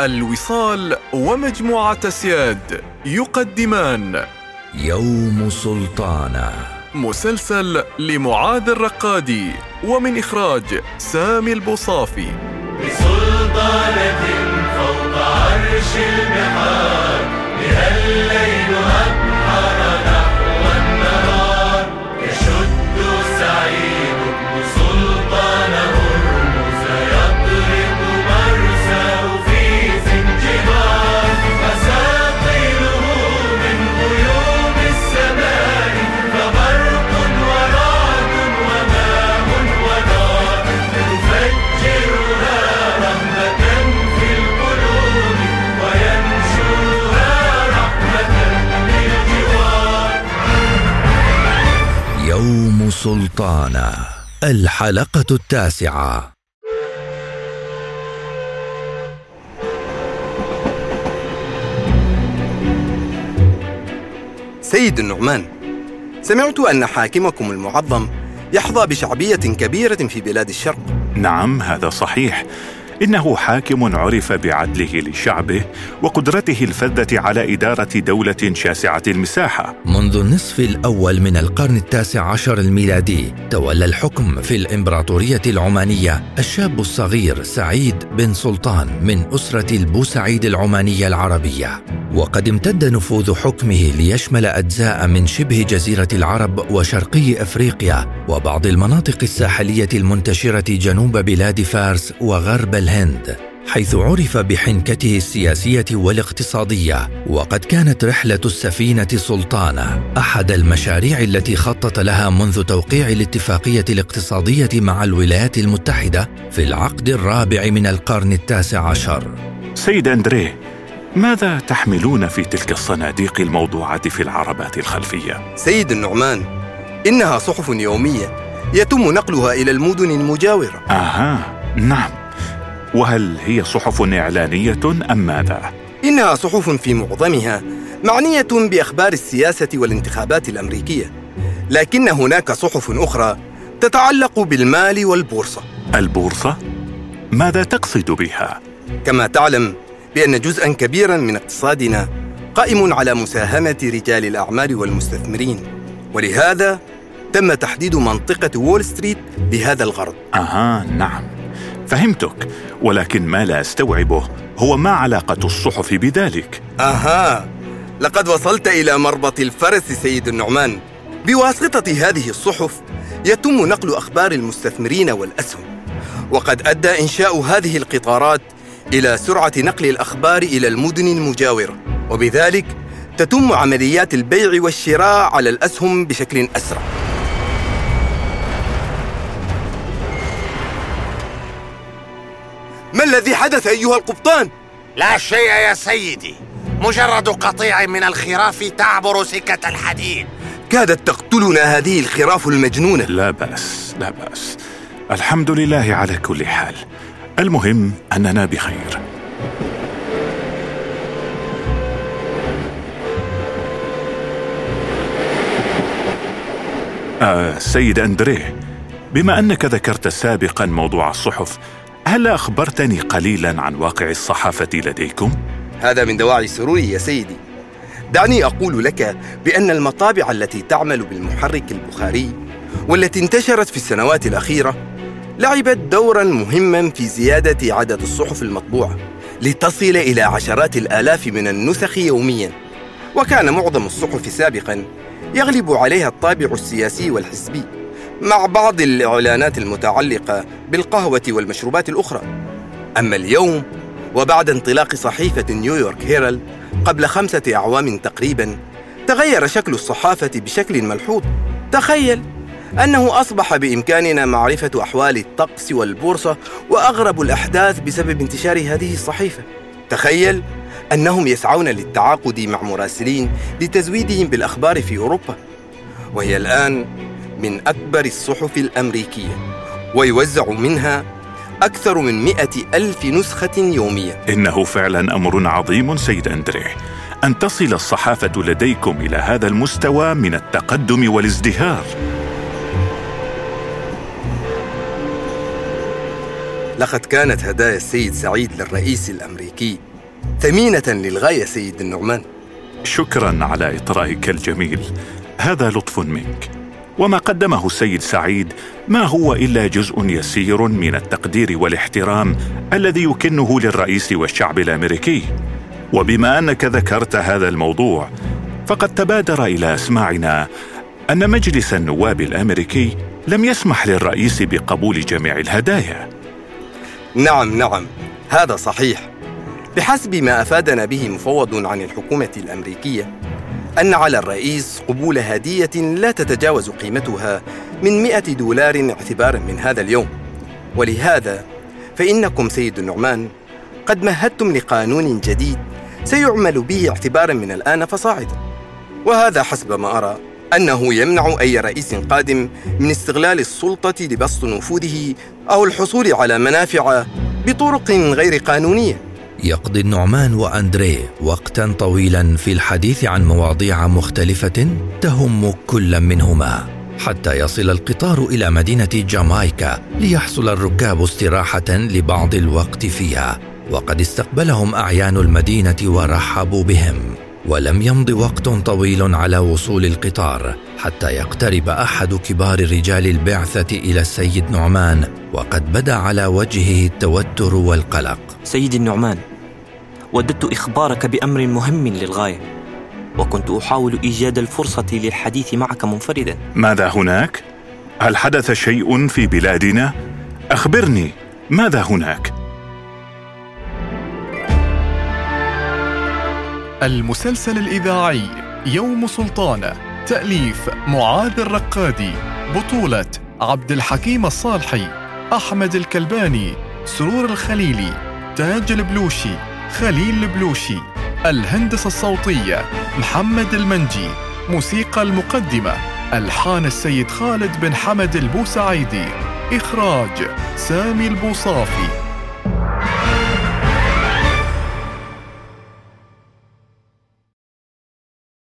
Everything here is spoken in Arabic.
الوصال ومجموعة سياد يقدمان. يوم سلطانة. مسلسل لمعاذ الرقادي ومن إخراج سامي البوصافي. بسلطانة فوق عرش البحار بها الليل أبحر يوم سلطانه الحلقة التاسعة. سيد النعمان سمعت أن حاكمكم المعظم يحظى بشعبية كبيرة في بلاد الشرق. نعم هذا صحيح. إنه حاكم عرف بعدله لشعبه وقدرته الفذة على إدارة دولة شاسعة المساحة. منذ النصف الأول من القرن التاسع عشر الميلادي تولى الحكم في الإمبراطورية العمانية الشاب الصغير سعيد بن سلطان من أسرة البوسعيد العمانية العربية. وقد امتد نفوذ حكمه ليشمل أجزاء من شبه جزيرة العرب وشرقي أفريقيا وبعض المناطق الساحلية المنتشرة جنوب بلاد فارس وغرب الهند حيث عرف بحنكته السياسية والاقتصادية وقد كانت رحلة السفينة سلطانه أحد المشاريع التي خطط لها منذ توقيع الاتفاقية الاقتصادية مع الولايات المتحدة في العقد الرابع من القرن التاسع عشر. سيد أندريه ماذا تحملون في تلك الصناديق الموضوعة في العربات الخلفية؟ سيد النعمان إنها صحف يومية يتم نقلها إلى المدن المجاورة. آها نعم. وهل هي صحف إعلانية أم ماذا؟ إنها صحف في معظمها معنية بأخبار السياسة والانتخابات الأمريكية لكن هناك صحف أخرى تتعلق بالمال والبورصة. البورصة؟ ماذا تقصد بها؟ كما تعلم بأن جزءا كبيرا من اقتصادنا قائم على مساهمة رجال الأعمال والمستثمرين. ولهذا تم تحديد منطقة وول ستريت لهذا الغرض. أها نعم. فهمتك. ولكن ما لا أستوعبه هو ما علاقة الصحف بذلك. أها. لقد وصلت إلى مربط الفرس سيد النعمان. بواسطة هذه الصحف يتم نقل أخبار المستثمرين والأسهم. وقد أدى إنشاء هذه القطارات إلى سرعة نقل الأخبار إلى المدن المجاورة وبذلك تتم عمليات البيع والشراء على الأسهم بشكل أسرع. ما الذي حدث أيها القبطان؟ لا شيء يا سيدي. مجرد قطيع من الخراف تعبر سكة الحديد. كادت تقتلنا هذه الخراف المجنونة. لا بأس لا بأس. الحمد لله على كل حال. المهم أننا بخير. آه سيد أندريه بما أنك ذكرت سابقا موضوع الصحف هل أخبرتني قليلا عن واقع الصحافة لديكم؟ هذا من دواعي سروري يا سيدي. دعني أقول لك بأن المطابع التي تعمل بالمحرك البخاري والتي انتشرت في السنوات الأخيرة لعبت دورا مهما في زيادة عدد الصحف المطبوعة لتصل إلى عشرات الآلاف من النسخ يوميا. وكان معظم الصحف سابقا يغلب عليها الطابع السياسي والحزبي مع بعض الإعلانات المتعلقة بالقهوة والمشروبات الأخرى. أما اليوم وبعد انطلاق صحيفة نيويورك هيرالد قبل خمسة أعوام تقريبا تغير شكل الصحافة بشكل ملحوظ. تخيل أنه أصبح بإمكاننا معرفة أحوال الطقس والبورصة وأغرب الأحداث بسبب انتشار هذه الصحيفة. تخيل أنهم يسعون للتعاقد مع مراسلين لتزويدهم بالأخبار في أوروبا. وهي الآن من أكبر الصحف الأمريكية ويوزع منها أكثر من مئة ألف نسخة يوميا إنه فعلا أمر عظيم سيد أندريه. أن تصل الصحافة لديكم إلى هذا المستوى من التقدم والازدهار. لقد كانت هدايا السيد سعيد للرئيس الأمريكي ثمينة للغاية سيد النعمان. شكرا على إطرائك الجميل. هذا لطف منك. وما قدمه السيد سعيد ما هو إلا جزء يسير من التقدير والاحترام الذي يكنه للرئيس والشعب الأمريكي. وبما أنك ذكرت هذا الموضوع فقد تبادر إلى أسماعنا أن مجلس النواب الأمريكي لم يسمح للرئيس بقبول جميع الهدايا. نعم نعم. هذا صحيح. بحسب ما أفادنا به مفوض عن الحكومة الأمريكية أن على الرئيس قبول هدية لا تتجاوز قيمتها من 100 دولار اعتبارا من هذا اليوم. ولهذا فإنكم سيد النعمان قد مهدتم لقانون جديد سيعمل به اعتبارا من الآن فصاعدا. وهذا حسب ما أرى أنه يمنع أي رئيس قادم من استغلال السلطة لبسط نفوذه أو الحصول على منافع بطرق غير قانونية. يقضي النعمان واندريه وقتا طويلا في الحديث عن مواضيع مختلفة تهم كل منهما حتى يصل القطار إلى مدينة جامايكا ليحصل الركاب استراحة لبعض الوقت فيها وقد استقبلهم أعيان المدينة ورحبوا بهم. ولم يمض وقت طويل على وصول القطار حتى يقترب أحد كبار رجال البعثة إلى السيد نعمان وقد بدا على وجهه التوتر والقلق. سيدي النعمان وددت إخبارك بأمر مهم للغاية وكنت أحاول إيجاد الفرصة للحديث معك منفردا. ماذا هناك؟ هل حدث شيء في بلادنا؟ أخبرني ماذا هناك؟ المسلسل الإذاعي يوم سلطانة تأليف معاذ الرقادي بطولة عبد الحكيم الصالحي أحمد الكلباني سرور الخليلي تاج البلوشي خليل البلوشي الهندسة الصوتية محمد المنجي موسيقى المقدمة ألحان السيد خالد بن حمد البوسعيدي إخراج سامي البوصافي.